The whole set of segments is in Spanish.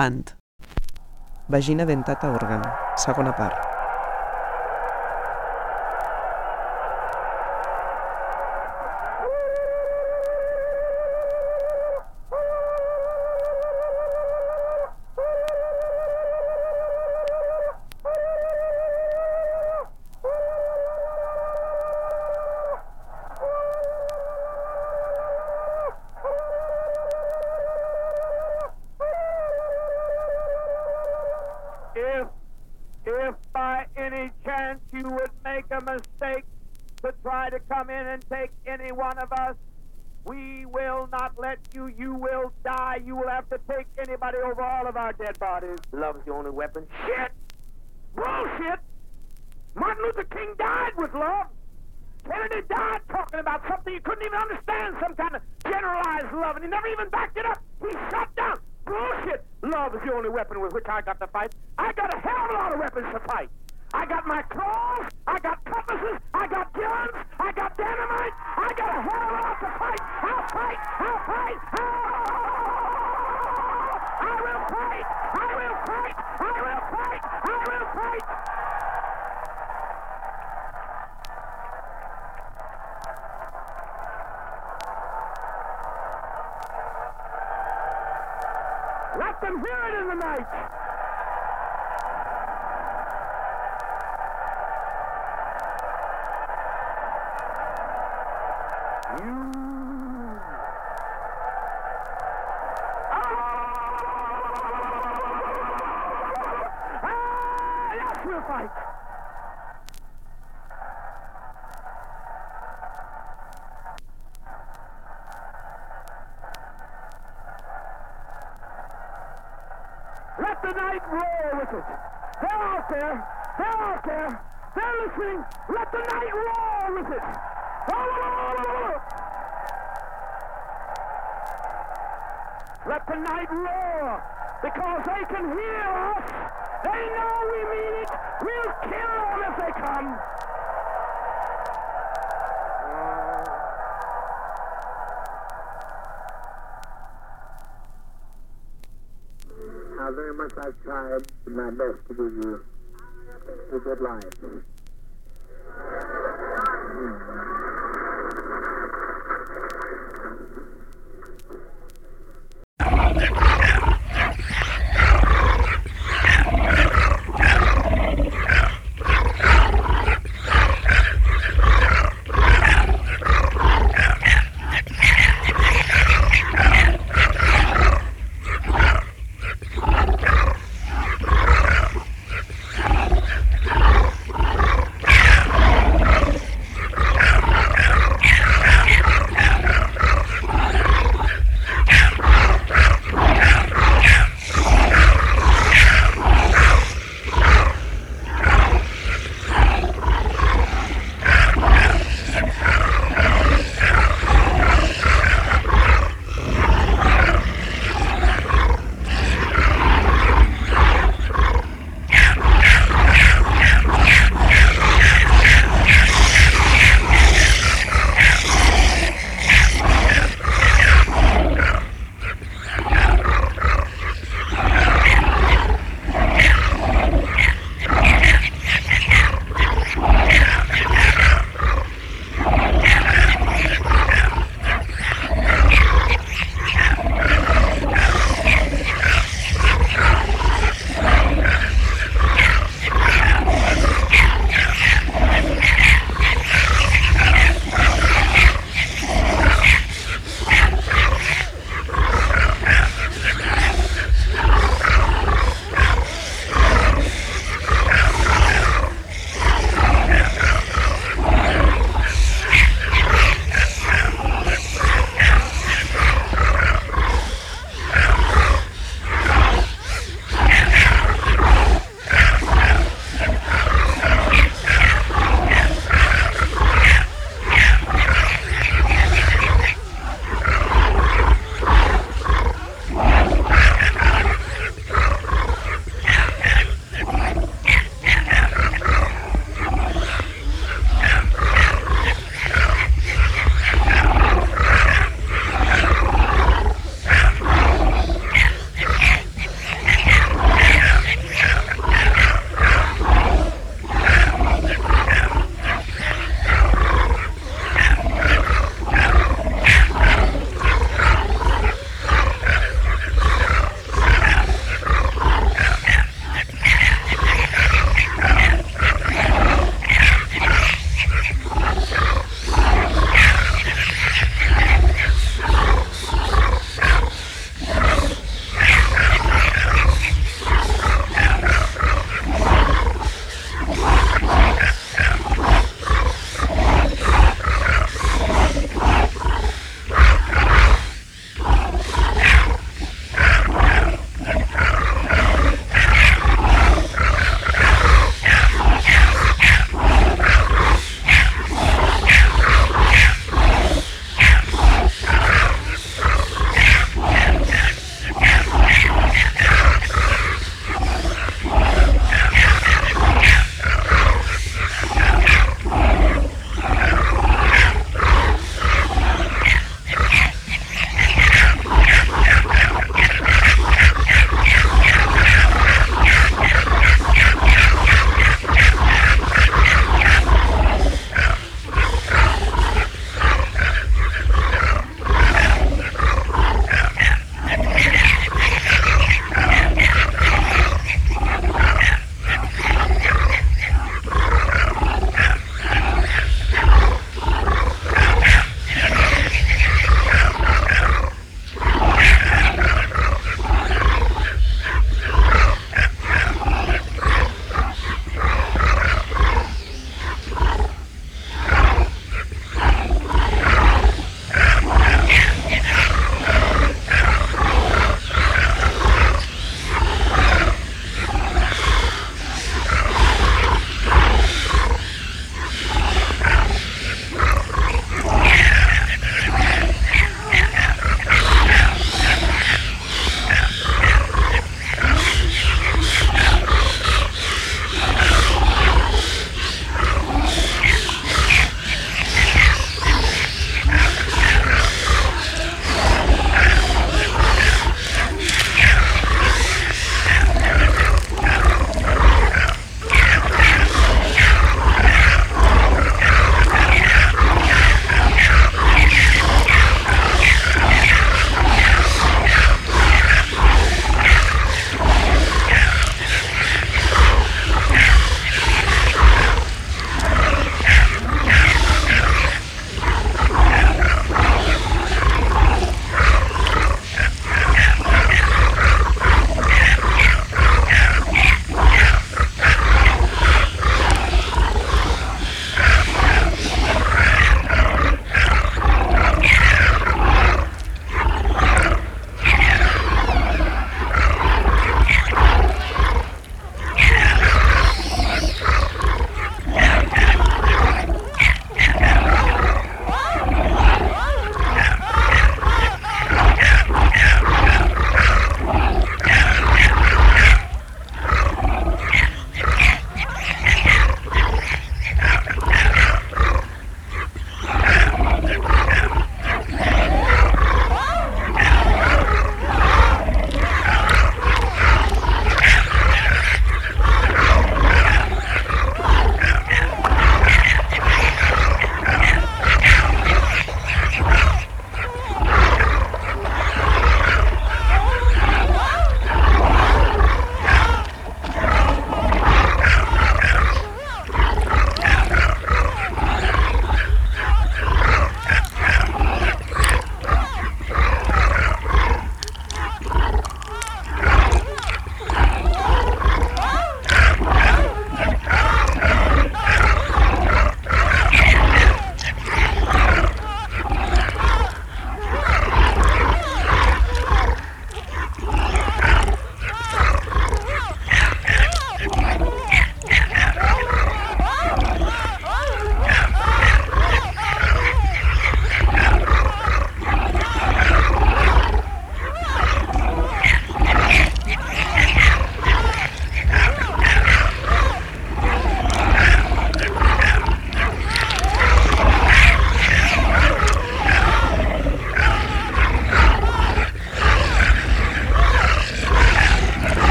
Avant. Vagina dentata òrgan, segona part. Let them hear it in the night. tried my best to give you a good life.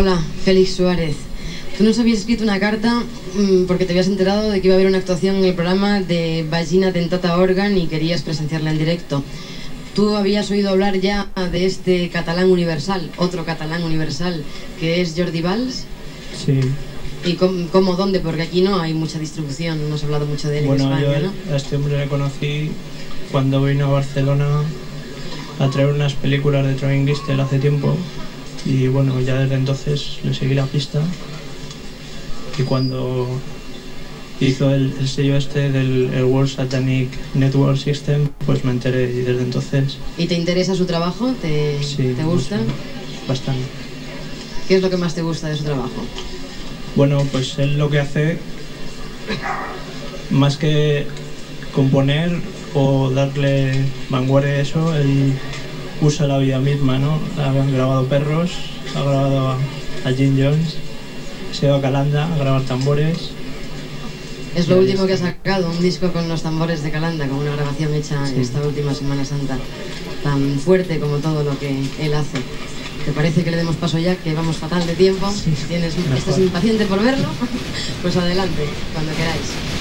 Hola, Félix Suárez. Tú nos habías escrito una carta mm, porque te habías enterado de que iba a haber una actuación en el programa de Vagina Dentata Organ y querías presenciarla en directo. Tú habías oído hablar ya de este catalán universal, otro catalán universal, que es Jordi Valls. Sí, ¿Y cómo, cómo, dónde? Porque aquí no hay mucha distribución, no has hablado mucho de él bueno, en España, yo ¿no? a este hombre le conocí cuando vino a Barcelona a traer unas películas de Troy Gistel hace tiempo y bueno, ya desde entonces le seguí la pista y cuando hizo el, el sello este del el World Satanic Network System, pues me enteré y desde entonces ¿Y te interesa su trabajo? ¿Te, sí, ¿te gusta? Bastante. ¿Qué es lo que más te gusta de su trabajo? Bueno, pues él lo que hace, más que componer o darle vanguardia a eso, él usa la vida misma, ¿no? Ha grabado perros, ha grabado a, Jim Jones, se ido a Calanda a grabar tambores. Es lo último que ha sacado, un disco con los tambores de Calanda, con una grabación hecha Sí. esta última Semana Santa, tan fuerte como todo lo que él hace. ¿Te parece que le demos paso ya, que vamos fatal de tiempo? ¿Tienes, Mejor. ¿Estás impaciente por verlo? Pues adelante, cuando queráis.